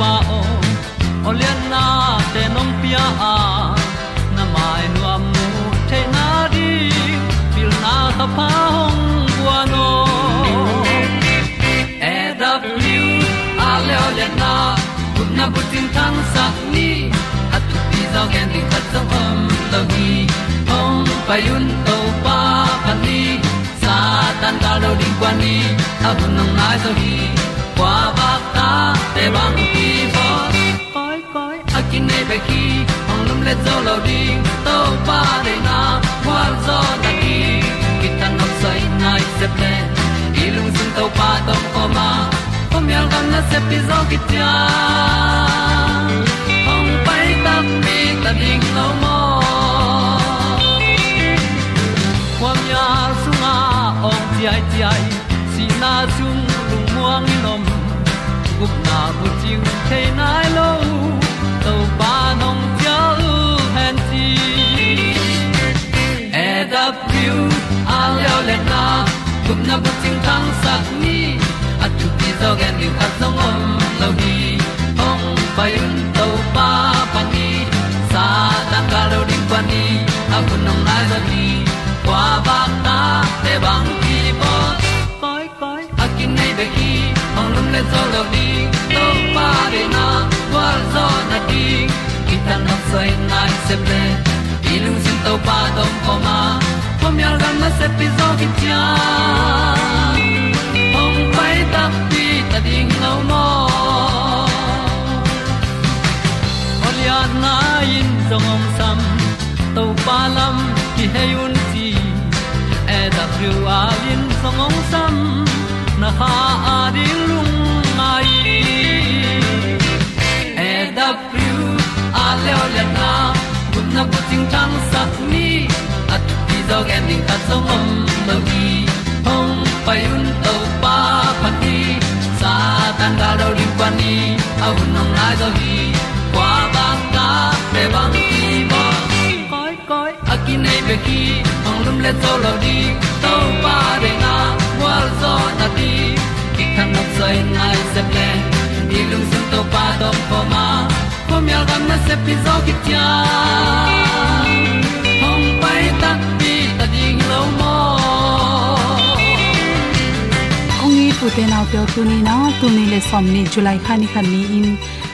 kem to o olian na te nong pia. A na mai nu amu te na di pil na ta pa hong bua no. E da blue a le olian na kun na bu tin tan sa ni. At tu pi zo gen di khat zo om lo gi hong pai un to pa pa ni. Sa tan da lo di kwan ni. A bu nang mai so hi kwa ba ta te bang. ki koi a kin nei pe ki ong lum le zo lo ding to pa de na kwa zo na ki tan nok sai nai se ple i lung sun to pa tom ma pom yal gam na se pi zo ki tia ong pai ta mi ta ding lo mo kwam ya sunga ong ti ai ti ai si na zum lung muang ni nom gup na bu chiu te nai lo to pa nong pia lu han ti e da pru a leo le na gup na bu chiu tang sat ni at tu ti zo gen ni at song om lo ni ong pai un to pa pa ni. Sa tan ga lo ding pa ni a bu nong lai za ni qua ba ta te bang ki bo koi koi a kin nei be ki lum le zo lo di to pa de na kwa zo na di ki ta na sai nai se ple i lung sin to pa dong ko ma pom yal gam na se pi zo ki cha ong pai ta pi ta ding lo mo Olia na in zong om sam to pa lam ki hay un ti e da thru a lin zong om sam na ha a lung mai e da pru a le le na kun na ko ting tang sat ni at ti dog ending ta zong om no gi hong pai un to pa pa ti sa tan ga do ri pa ni a un nong lai do gi kwa ba ta pe bang ki mo koi koi a ki nei pe ki hong lum le to lo di to pa de na zo na ti ki kan nok sai nai se ple ni lung sun to pa do po ma. Po mi al gam na se pi zo ki tia hong pai ta ti ta ding lo mo kong ni tu te naw pyo tu ni na tu ni le som ni july khani khan ni in.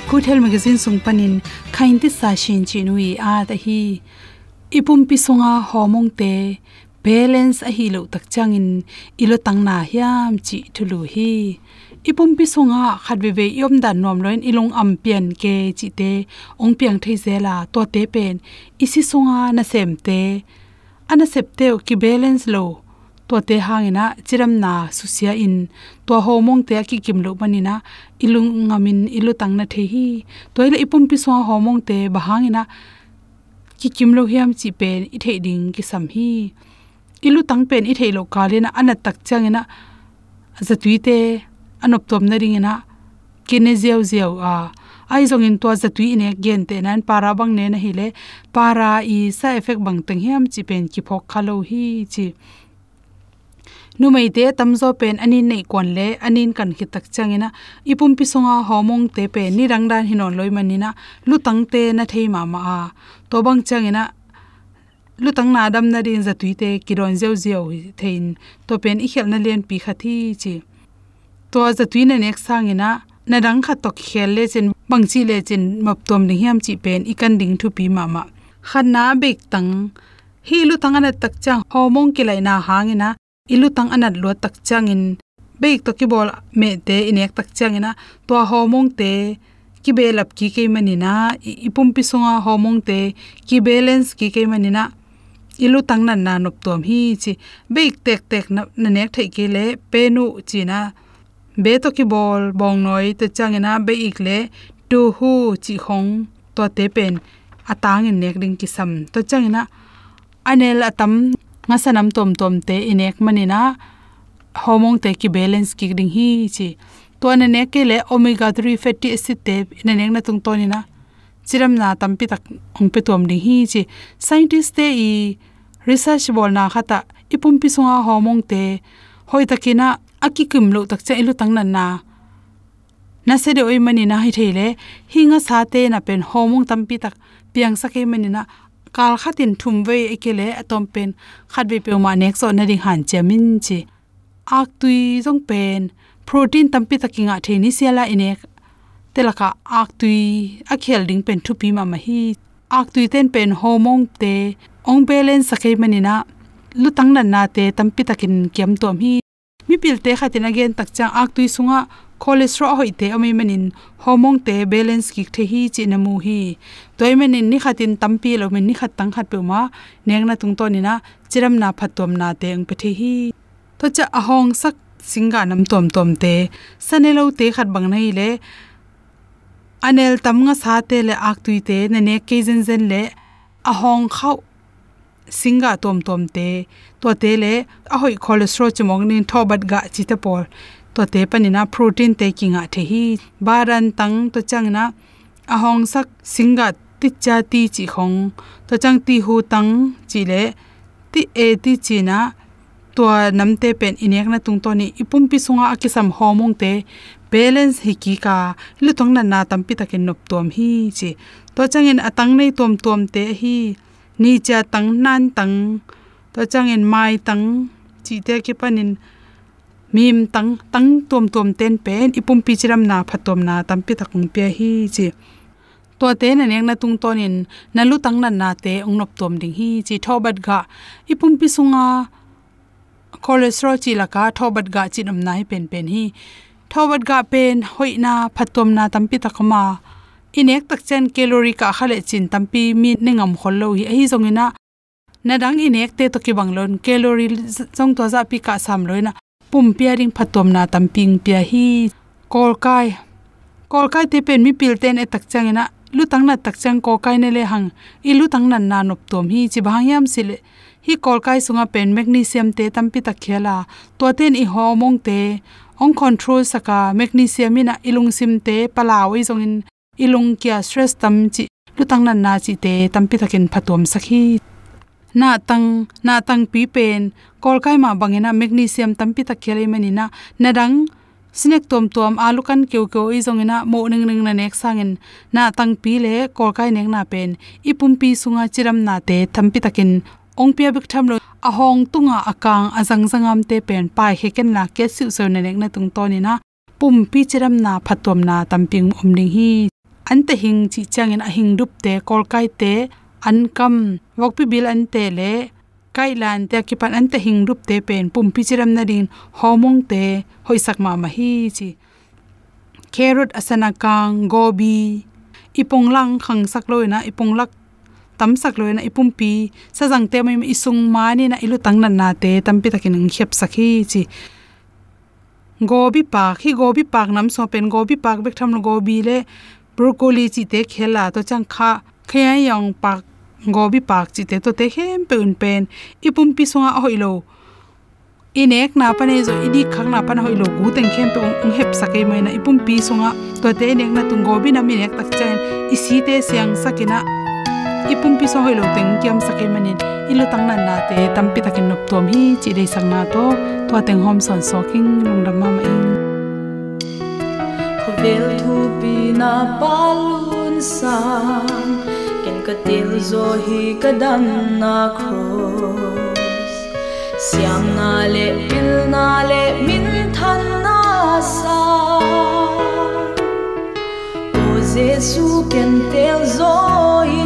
Kuthel magazine sung panin khain ti sa shin chi nui à, a ta hi. Ipum pi songa homong te balance a hi lo tak changin ilo tang na hiam chi thulu hi. Ipum pi songa khat ve ve yom dan nom loin ilong am pian ke chi te, ong piang thei zela to te pen. Isi songa na sem te. Ana sep te ki balance lo. To te hangina chiram na susia in. To homong te ki kim lo banina ilung ngamin ilu tang na the hi. Toile ipum pi so homong te bahangina ki kim lo hiam chi pen, i the ding ki sam hi ilu tang pen i the lo kalena, ana tak changena. Za tuite, anop tom na ringena. Kine zeu zeu, a ai zong in to za tui ne gen te nan, para bang ne na hi le para i sa effect bang teng hiam chi pen ki phok khalo hi chi. Nu mai te tamzo pen ani nei kon le, anin kan hi tak changena. Ipum pi songa homong te pe ni rangdan hinon loi manina. Lu tang te na thei ma ma a. To bang changena lu tang na dam na din zatui te kiron zeu zeu thein to pen i khel na len pi khathi chi. To zatui na nek sangina na dang kha tok khel le chen, bang chi le chen map tom ni hiam chi pen i kan ding thu pi ma ma. Khan na bek tang, hi lu tang ana tak chang, homong ki lai na hangina lu tang anat lo tak chang in, bek to ki bol me te inek tak chang ina, to homong te ki belap ki ke manina ipum pi sunga homong te ki balance ki ke manina ilu tang nan na nop tom hi chi beik tek tek na nek thai ke le penu chi na be to ki bol bong noi te changena be ik le tu hu chi khong to te pen atang in nek ding ki sam. To changena anel atam nga sanam tom tom te inek manina hormone te ki balance ki ding hi chi. To na nek ke le omega 3 fatty acid te na nek na tung to ni na chiram na tampi tak ong pe tom ding hi chi. Scientist te i research bol na khata ipum pi sunga hormone te hoi takina aki kim lo tak cha ilu tang nan na. Na se de oi mani na hi thele hinga sa te na pen hormone tampi tak piang sa ke mani na kal khatin thum ve ekele atom pen khat be pe ma nek so na ring han chamin chi. Ak tui jong pen, protein tampi takinga theni siala inek telaka ak tui a khel ding pen thu pi ma ma hi. Ak tui ten pen homong te ong belen sakai manina lutang nan na te tampi takin kiam tom hi. Mi pil te khatin again tak chang ak tui sunga cholesterol hoi te ami manin homong te balance ki the hi chi na mu hi. Toy manin ni khatin tampi lo min ni khat tang khat pe ma. Neng na tung to ni na chiram na phatom na te ang pe the hi. To cha ahong sak singa nam tom tom te. Sanelo te khat bang nei le anel tam nga sa te le ak tui te na ne ke zen zen le a hong khau singa tom tom te. To te le a hoi cholesterol chmong nin thobat ga chi te por to te panina protein taking a the hi baran tang to changna hong sak singa ti cha ti chi khong. To chang ti hu tang chi le ti e ti chi na to namte pen inek na tung to ni ipum pi sunga akisam homong te balance hi ki ka lu tong na na tam pi takin nop tom hi chi. To changin atang nei tom tom te hi, ni cha tang nan tang, to changin mai tang, chi te ki panin mim tang tang tom tom ten pen, ipum pi chiram na phatom na tam pi takung pe hi chi. To te na nek na tung tonin na lu tang na na te ong nop tom ding hi chi. Thobat ga, ipum pi sunga cholesterol chi laka thobat ga chinam nai pen pen hi thobat ga pen, hoina phatom na tampi takama inek tak chen calorie ka khale chin, tampi mi ningam khollo hi. Hi zongina na dang inek te to ki banglon. Calorie jong to za pi ka sam loina. Pum piaring phatom na tamping pia hi. Kol kai kol kai te pen mi pil ten e tak changena lu tang na tak chang ko kai ne le hang. I lu tang nan na nop tom hi. Chi bhang yam sile hi kol kai sunga pen magnesium te tampi ta khela to ten i homong te ong control saka magnesium ina ilung sim te i zong in ilung kya stress tam chi lutang nan na chi te tampi thakin phatom sakhi. Na tang na tang pi pen, kol kai ma bangena magnesium tampi tak khele manina nadang snack tom tom alu kan keu keu i zongina mo ning ning na nek sangin. Na tang pi le kol kai nek na pen, ipum pi sunga chiram na te thampi takin องเปียบิกทำรถอหองตุงอาอากางอาจังจังามเตเป็นปายเฮกันลาเกสิวเซอร์ในเล็กในตรงตอนนี้นะปุ่มพี่จิรำนาผัดตัวนาตัมปิงอมดิ่งฮีอันเตหิงจีจังเงินอหิงดุบเตกอลไกเตอันกำวอกพิบิลอันเตเลไกลานเตกิปันอันเตหิงดุบเตเป็นปุ่มพี่จิรำนาดินฮอมงเตหอยสักมามาฮีจีเครอทอสนากังโกบีอีปงลังขังสักลอยนะอีปงลัก ipum pi sa jang te mai isung ma ni na ilu tang na na te tam pi takin ng khep sakhi chi. Gobi pak, hi gobi pak nam so pen gobi pak bek tham gobi le, broccoli chi te khela, to chang kha, khaya yang pak, gobi pak chi te, to te hem pe un pen ipum pi songa hoilo inek na pane zo idi khang na pan hoilo gu teng khem pe ung hep sakai mai na ipum pi songa to te nek na tung gobi na minek tak chen isi te siang sakina ipun pi so hoilo teng kiam sake manin. Ilo tang nan na te tampi takin nop tom hi chi dei sang na to. To teng hom son so king, lung ram ma in vel thu pi na palun sang ken ka til zo hi ka dam na cross. Siam na le, pil na le, min than na sa. O jesu ken tel zo in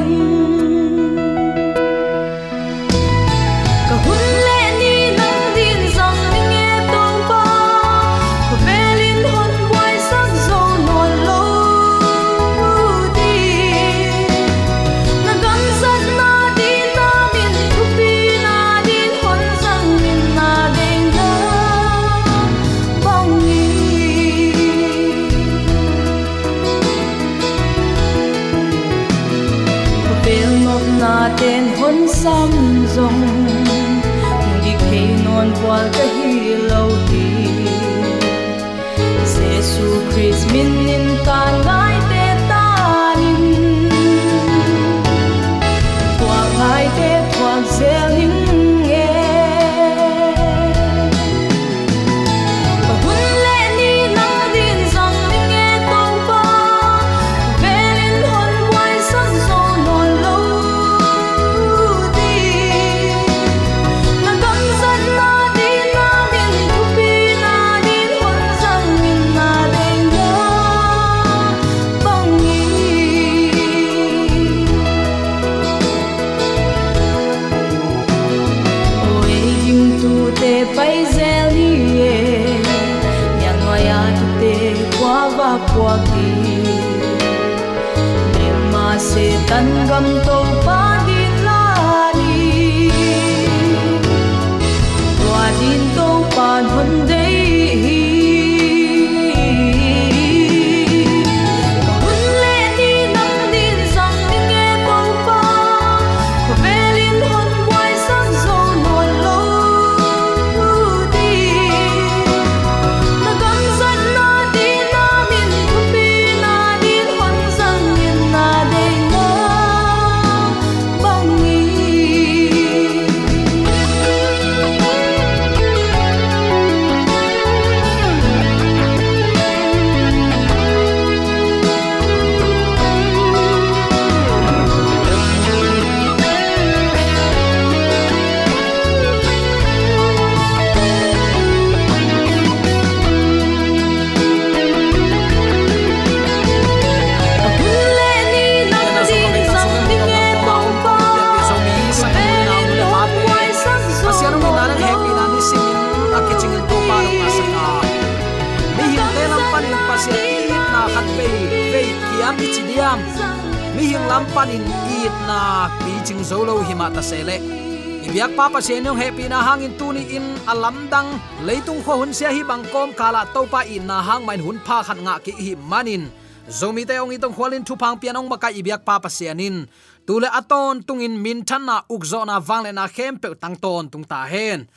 biak pa happy na hangin tuni in alam dang. Leitung kho hun sia hi bang kom kala topa in na hang main hun pha khat nga ki hi manin zomi te ong itong khwalin thu phang pian ong maka ibyak pa pa sianin tule aton tungin min than na ukzo na wangle na khem pe tang ton tung ta hen.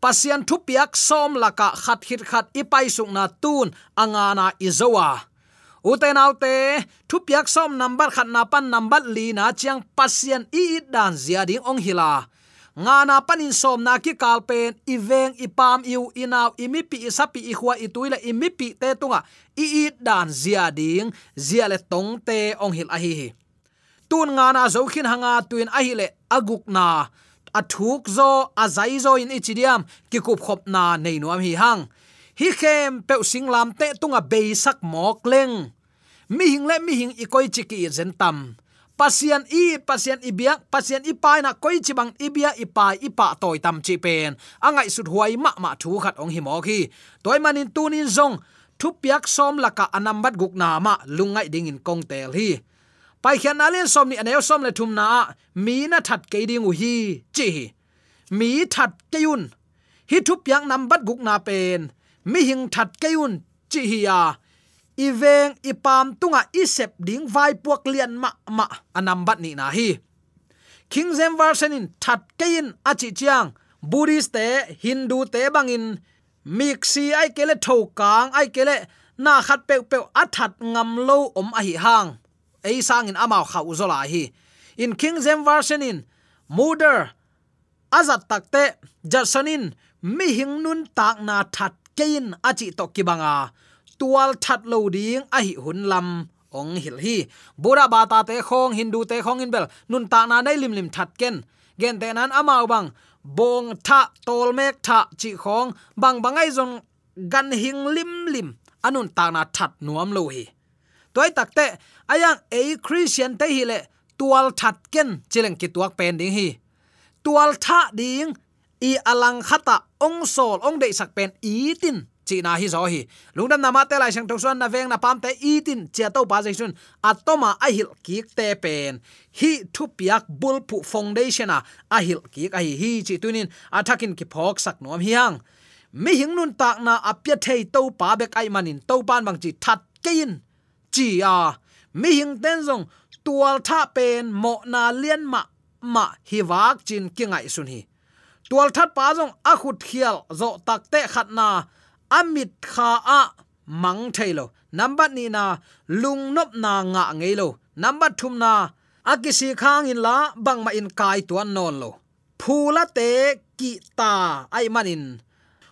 Pasian thu piak som laka khat hit khat ipai suk na tun anga na izowa uten autte thu piak som number khat na pan number li na chiang pasian i dan zia ding ong hila nga na panin som na ki kalpen iveng, ipam, iu, inaw, imipi, isapi ihwa ituila, imipi te tunga i dan zia ding, zia le tong te ong hil a hi hi tun nga na zo khin hanga tuin a hi le aguk na. Athuk zo, azai zo in ichidiam ki kup khop na nei nuam hi hang. Hi khem pe sing lam te tunga be sak mok leng. Mi hing le mi hing ikoi chiki zen tam pasian i pasian ibiak pasian ipai na koi chibang ibia ipai ipa toy tam chi pen. Angai sut huai ma ma thu khat ong hi mo khi. Toy manin tunin zong, thu piak som laka anambat guk na ma, lungai ding in kong tel hi. Pai khian alin som ni aneu som le thum na, mi na that ke ding u hi, chi mi that ke yun, hi thu piak nambat guk na pen. Mi hing that ke yun, chi hi ya iveng ipam tunga isep ding vai puak lian ma ma, anam bat ni na hi. King zem version in that kein achi chiang, buddhist te, hindu te bangin mixi ai kele tho kang ai kele na khat pe pe athat ngam lo om a hi hang. Ei sang in amao khau zola hi. In king zem version in murder azat takte jasonin mi hing nun tak na that kein achi to kibanga tual that lo ding, a hi hun lam, ong hil hi. Bura bata te khong, hindu te khong in bel. Nun ta na nei lim lim that ken. Gen te nan amao bang. Bong tha, tol mek tha, chi khong. Bang bangai zong gan hing lim lim. Anun ta na that nuam lo hi. Toy takte ayang a christian te hi le tual that ken. Chileng ki tuak pen ding hi. Tual tha ding, i alang khata ong sol, ong dei sak pen i tin chi na hi zo hi. Lungdam nama te lai sang thoksuan na veng na pam te i tin chia to pa jaisun atoma a hil ki te pen hi thu piak bul pu foundation a a hil ki a hi hi chi tunin athakin à, ki phok sak nom hiang mi hing nun tak na apya à, thei to pa bek ai manin to pan bang chi that kein chi a à, mi hing ten zong tual tha pen mo na lien ma ma hi wak chin kingai sun hi. Tual that pa zong a khut khial zo tak te khat na amit kha a mang thailo number ni na lung nop na nga ngei lo. Number thum na akisi khang in la bang ma in kai tuan non lo. Phula te ki ta ai manin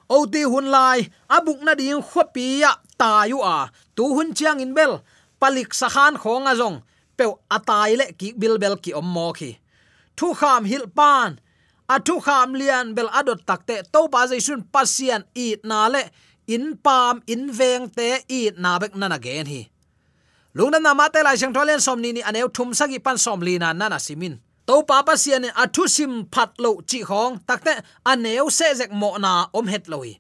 o ti hun lai abuk na ding khopi ya ta yu a. Tu hun chiang in bel palik sakhan khong azong pe atai le ki bil bel ki om mo khi. Thu kham hil pan athu kham lian bel adot takte to pa jaisun pasian i na le, in pam, in veng te i na bek na na gen hi. Lungna na ma te lai sang tholen som ni ni aneu thum sagi pan som li na nana simin to pa pa sian athu sim phat lo chi khong takte aneu se jek mo na om het loi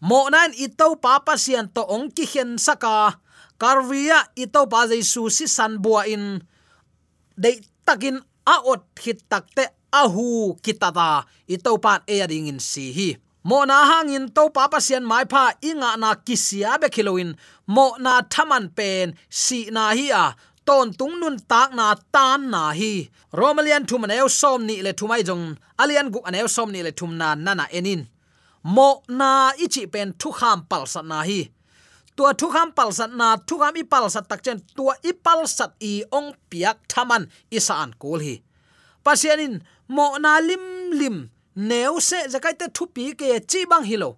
mo nan i to pa pa sian to ong ki hen saka karvia i to pa jaisu si san bua in. Dei takin a ot hit takte ahu hu kitata i e ading in si hi. Mo na hangin to pa pa sian mai pha inga na kisia be khiloin mo na thaman pen, si na hi a. Ton tung nun tak na tan na hi. Romalian thum na som ni le thumai jong. Alian gu aneu som ni le thum na nana enin. Mo na ichi pen thu kham pal sat na hi. Tua thu kham pal sat na, thu kham i pal sat tak chen, tua i pal sat i ong piak thaman isan kul hi. Pasianin mo na lim lim neu se zakai te thu pi ke chi bang hilo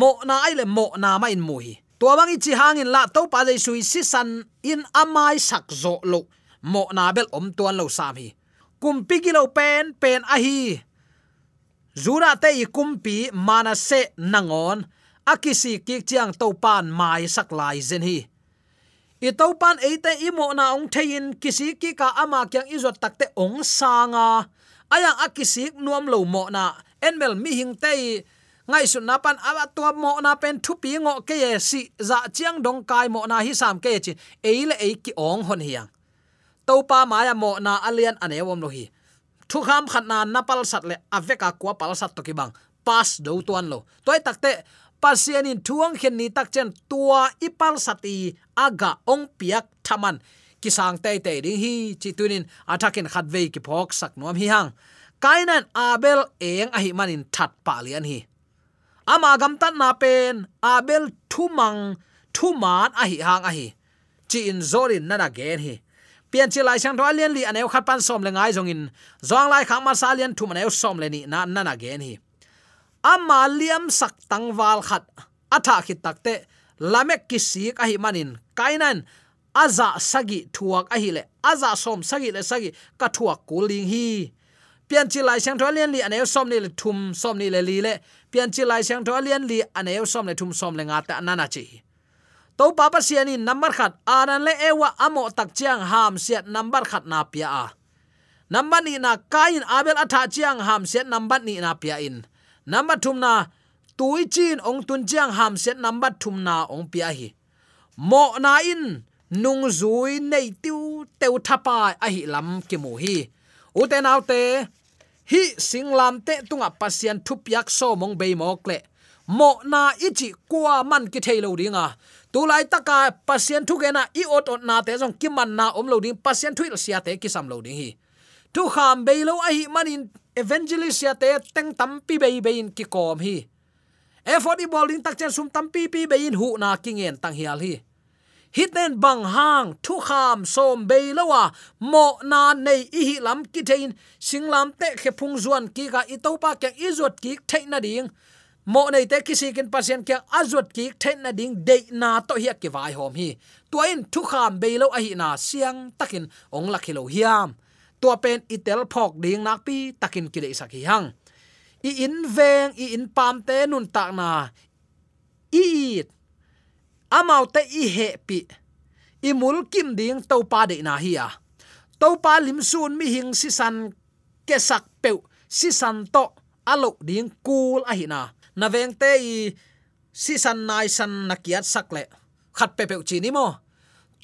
mo na ai le mo na ma in mu hi tua bang i chi hangin la to pa dei sui si san in amai sak zo lo mo na bel om tuan lo sam hi kum pi kilo pen pen a hi. Zura te i kum pi mana se nangon akisi kik chiang to pan mai sak lai zen hi. I tàu pan ấy te i mo na ong thein kisi ki ka ama kyang izot takte ong sanga ayang akisik nuam lo mo na. Enmel mi hing te ngai su na pan awa to mo na pen thu pi ngo ke ye si, za chiang dong kai mo na hi sam ke chi. E le e ki ong hon hiang to pa maya mo na alian ane wom lo hi. Thu kham khat na napal sat le aveka kwa pal sat to ki bang. Pas do tuan lo. Toy takte pasian in thuang khen ni tak chen tua ipal sati aga ong piak thaman kisang te te ding hi chi tunin athakin khat ve ki phok sak nom hi hang. Kainan abel eng ahi manin that pa lian hi. Ama gam tan na pen, abel thumang thuman ahi hang ahi hi. Chi in zorin nana gen hi. Pian chi lai sang tho alian li aneu khat pan som le ngai jong in. Zong lai khang ma sa lian thu maneu som le ni na nana gen hi. Ama liam sak tang wal khat. Atha khit takte lamek ki sik ahi manin. Kainan aza sagi thuak a hi le. Aza som sagi le sagi ka thuak kuling hi. Pian chi lai sang tholian li aneu som ni le thum som ni le li le. Pian chi lai sang tholian li aneu som le thum som le nga ta nana chi. To pa pa siani number khat. Aran le ewa amo tak chiang ham siat number khat na pia a. Number ni na kain abel atha chiang ham siat number ni na pia in. Number thum na tui chin ong tun chiang ham siat number thum na ong pia hi. Mo na in nung zui nei tiu teu thapa a hi lam ki mu hi. Uten autte hi singlam te tunga pasian thup yak so mong be mo kle mo na ichi kwa man ki thailo ringa tu lai taka pasian thu gena i ot ot na te jong ki man na om lo ding pasian thuil sia te ki sam lo ding hi. Tu kham be lo a hi man in evangelist sia te teng tam pi be be in ki kom hi. E for di bowling tak chen sum tam pi pi be in hu na kingen tang hial hi hiten bang hang thu kham som be lowa mo, na, nei i hi lam ki thein singlam, te khe phung zuan, ki, ga, i to pa ke i zot ki, thein, na, ding. Mo, nei, te kisi kin, pasien, kya azut ki then na, ding de na to hi ki, vai, hom, hi. Tuain thu kham be lo a hi na, siang, takin, ong la khilo hiam. Tua, pen itel phok, ding, nak, pi, takin, ki le sak, hi, hang. I, in, veng, i, in, pam, te, nun, tak, na. I amau te i he pi. I mul kim ding to pa de na hi a. To pa lim sun mi hing si san ke sak pe si san to alo ding kul a hi na. Na veng te i si san nai san na kiat sak le. Khat pe pe chi ni mo.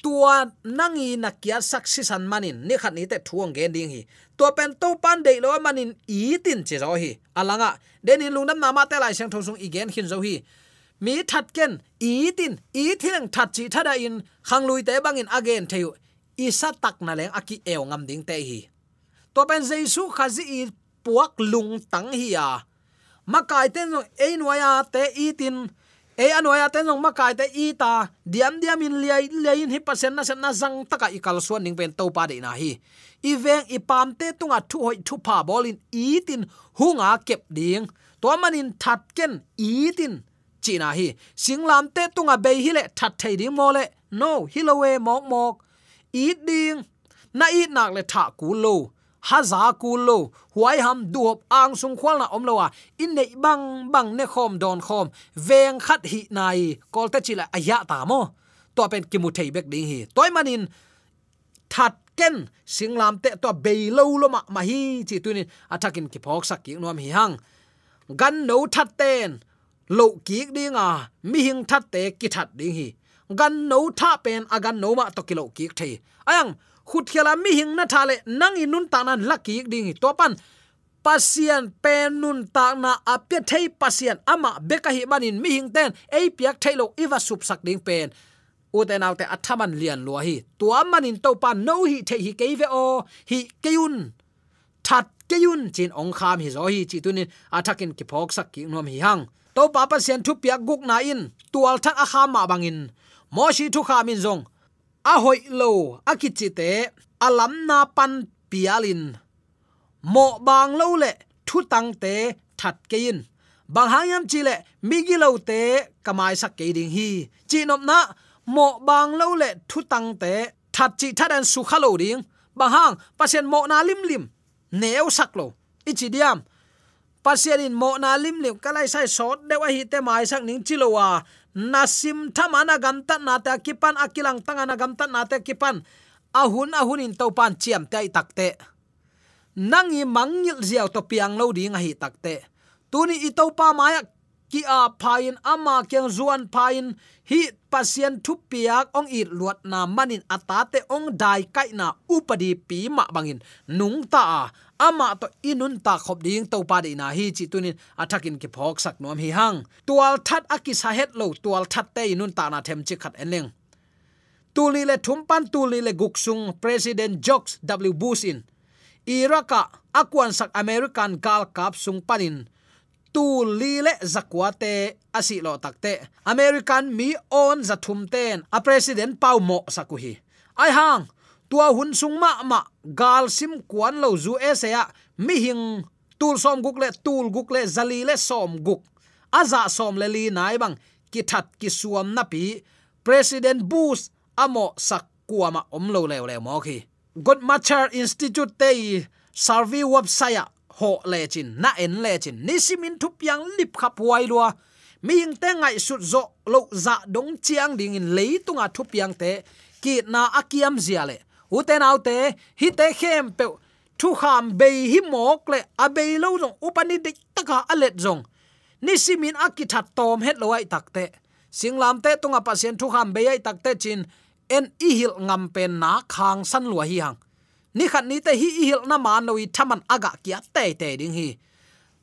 Tua nangi na kiat sak si san manin, ni khat ni te thuang gen ding hi. Tua pen to pan de lo manin i tin che zo hi. Alanga denin lungnam nama te lai sang thosung igen hin zo hi mi that ken, i tin, i thileng that chi thada in, khang lui te bangin again theu. I sa tak na leng aki eo ngam ding te hi. To pen jesu khazi i puak lung tang hi ya makai ten no ei noya te i tin. E anoya te nong makai te i ta. Diam diam in liai liai in hi pasen na sen na zang taka ikal suan ning pen to pa de na hi. I veng i pam te tunga thu hoi thu pa bolin i tin, hunga kep ding. To manin that ken, i tin china hi singlam te tunga be hi le that thei ding mo le. No hilowe mok mok. I ding. Na i nak le tha ku lo. Cú lô huai ham duop ang sung khwal na om à in nei bang bang ne khom don khom. Veng khat hi nai kol te là aya ta mo. To pen ki mu thei bek ding hi. Toy manin that ken singlam te to be lo lo ma ma hi chi tunin atakin ki phok sak ki nom hi hang. Gan no that ten lo ki ding a mi hing that te ki that ding hi gan no tha pen agan no ma to kilo ki thei ayang khut khela mi hing na thale nang inun ta nan đi ding to pan pasian pen nun ta na apya thei pasian à ama beka hi manin mi hing ten ei piak thailo iwa sup sak ding pen uten autte athaman à lian lo hi tua manin to pan no hi the hi keive o hi keun that keun chin ong kham hi zo hi chi tunin athakin à ki phok sak ki nom hi hang to papa sian thu pia guk na in, tual thak a kha ma bangin. Mo shi thu khamin zong. A hoi lo, a ki chi te alam na pan pialin mo bang lo le, thu tang te, that kein bang hayam chi le migi lo te kamai sak ke ding hi. Chi nop na, mo bang lo le, thu tang te, that chi that an su khalo ding. Bang hang pasien mo na lim lim. Neo sak lo. Ichi diam pasian in mo na lim lim kalai sai sot, dewa hi te mai sak ning chilowa. Nasim thamana gamta na ta kipan akilang tangana gamta na ta kipan ahun ahun in to pan chiam tai takte nangi mangil ziaw to piang lo ding hi takte tuni i to pa maya ki a phain, ama kyang zuan phain, hi pasien thu piak ong i luat na manin atate ong dai kai na upadi pi ma bangin. Nung ta ama to inun ta khop ding to pa de na hi chi tunin athakin ki phok sak nom hi hang. Tual that aki sa het lo, tual that te inun ta na them chi khat enleng. Tuli le thumpan, tuli le guksung president jokes w. Bush in. Iraka akwan sak american gal kap sung panin. Tu li le zakwate asi lo takte american mi on za ten. A president pau mo sakuhi. Ai hang tua hun sung ma ma, gal sim kwan lo zu e se ya, mi hing, tul som guk le, tul guk le, zali le som guk. Aza som le li nai bang, ki that ki suam na pi, president bush amo sak kuama om lo le le mo khi. God machar institute te survey website ho le chin, na en le chin, ni simin thup yang lip khap wai lua. Mi hing te ngai sut zo lo za dong chiang ding in leitunga thup yang te, ki na akiam zia le uten autte hi te khem pe thu kham be hi mok le a be lo jong upani dik taka alet jong ni simin akithat tom het loai takte singlam te tunga pasien thu kham be ai takte chin, en i hil ngam pen na khang san lua hi hang. Ni khat ni te hi i hil na man noi thaman aga kia te te ding hi.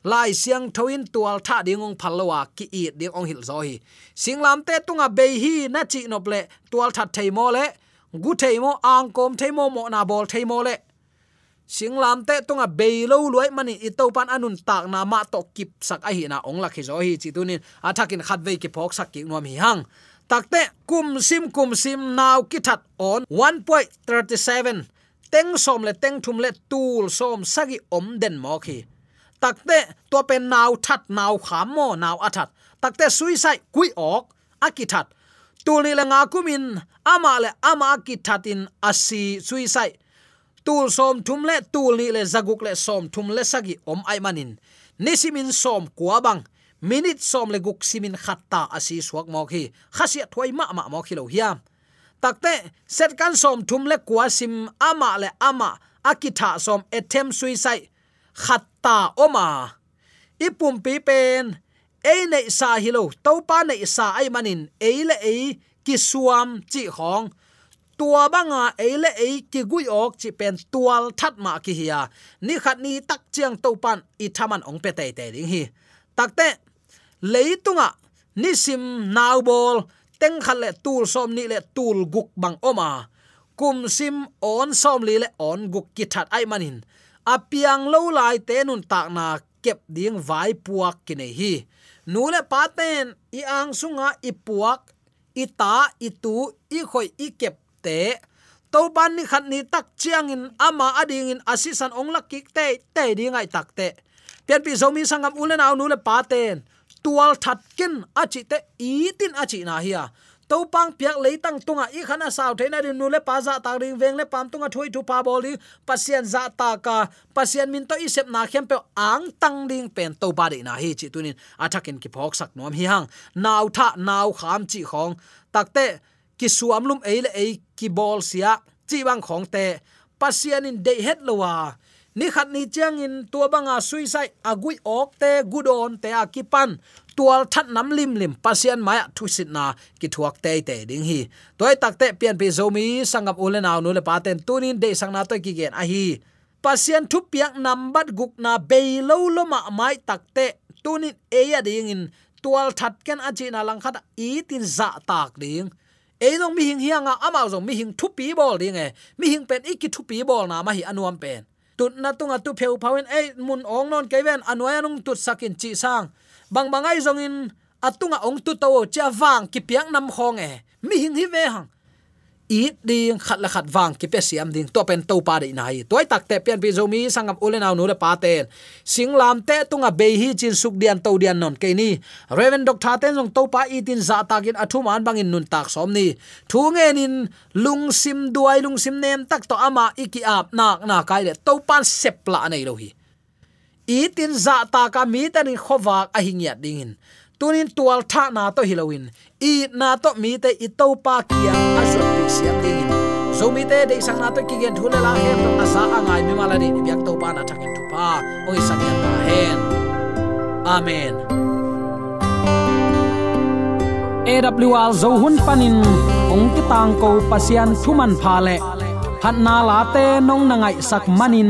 Lai siang thoin tual tha dingong phalowa ki i ding ong hil zo hi. Singlam te tunga be hi na chi nople tual that thei mo le gu thei mo ang kom thei mo mo na bol thei mo le singlam te tunga beilo luai mani i to pan anun tak na ma to kip sak a hi na ong lakhi zo hi chi tunin athakin khat ve ki phok sak ki nuam hi hang takte kum sim kum sim naw ki that on 1.37 teng som le teng thum le tul som sagi om den mo khi takte to pen naw that naw kham mo naw athat takte suicide kui ok akithat tuli le nga kumin ama le ama akithatin asi suicide. Tul som thum le tul ni le zaguk le som thum le sagi om ai manin. Nisimin som kuabang minute som le guk simin khatta asi suak mo khi. Khasia thoi ma ma mo khi lo hiam. Takte, set kan som thum le kuasim ama le ama akitha som attempt suicide. Khatta oma. Ipum pi pen ei nei sa hilo to pa nei sa ai manin. Ei le ei ki suam chi hong tua banga ei le ei ki gui ok chi pen tual that ma ki hia ni khat ni tak chiang to pan i thaman ong pe te te ding hi. Takte leitunga ni sim naw bol, teng khal le tul som ni le tul guk bang oma. Kum sim on som li le on guk ki that ai manin. Apiang lo lai te nun tak na kep ding vai puak ki nei hi. Nule paten, i ang sunga i puak, i ta, i tu, i khoi, i kep te. To ban ni khat ni tak chiang in ama ading in asisan ong lak kik te te ding ai tak te. Pian pi zomi sangam ulen au nule paten. Tual that ken achi te, i tin achi na hiya to pang piak leitang tunga. I khana saw theina ri nu le pa za ta ring veng le pam tunga thoi thu pa boli pasien za ta ka. Pasien min to i sep na khem pe ang tang ding pen to ba de na hi chi tunin. Athakin ki phok sak nom hi hang. Naw tha, naw kham chi khong. Takte ki suam lum ei le ei, ki bol sia, chi bang khong te. Pasien in de het lowa ni khat ni chiang in tua banga suicide. Agui ok te gudon te akipan tual that nam lim lim pasian maya thu sit na ki thuak te te ding hi. Toy tak te pian pi zomi sangam ule aw nu le paten tunin de sang na to ki gen a hi. Pasian thu piak nam bat guk na be lo lo ma mai tak te tunin e ya ding in. Tual that ken achi na lang khat i tin za tak ding. Ei mi hing hianga ama zong mi hing thu pi bol ding e. mi hing pen iki thu pi bol na ma hi anuam pen. Tut na tunga tu pheu phawen ei, mun ong non keven anwaya nung tut sakin chi sang. Bang bangai zong in atunga ong tu to cha wang ki piang nam khong e mi hing hi ve hang i ding khat la khat wang ki pe siam ding to pen to pa de nai toy tak te pian pi zomi sangam ulen aw nu le pa ten singlam te tunga be hi chin suk dian to dian non ke ni reven dok tha ten jong to pa i tin za takin athu man bangin nun tak som ni thu nge nin lung sim duai lung sim nem tak to ama iki ap nak na kai le to pan sep la nei lo hi i tin za ta ka mi tan khowak a hingiat dingin tunin tual tha na to hilowin i na to mi te i to pa kia azut pi siam ding zo mi te de sang na to ki gen thule la he to asa angai mi mala ni byak to pa na thakin tu pa. Oi sang ya ta hen. Amen. AWR zo hun panin ong ki tang ko pasian thuman pha le. Phat na la te nong na ngai sak manin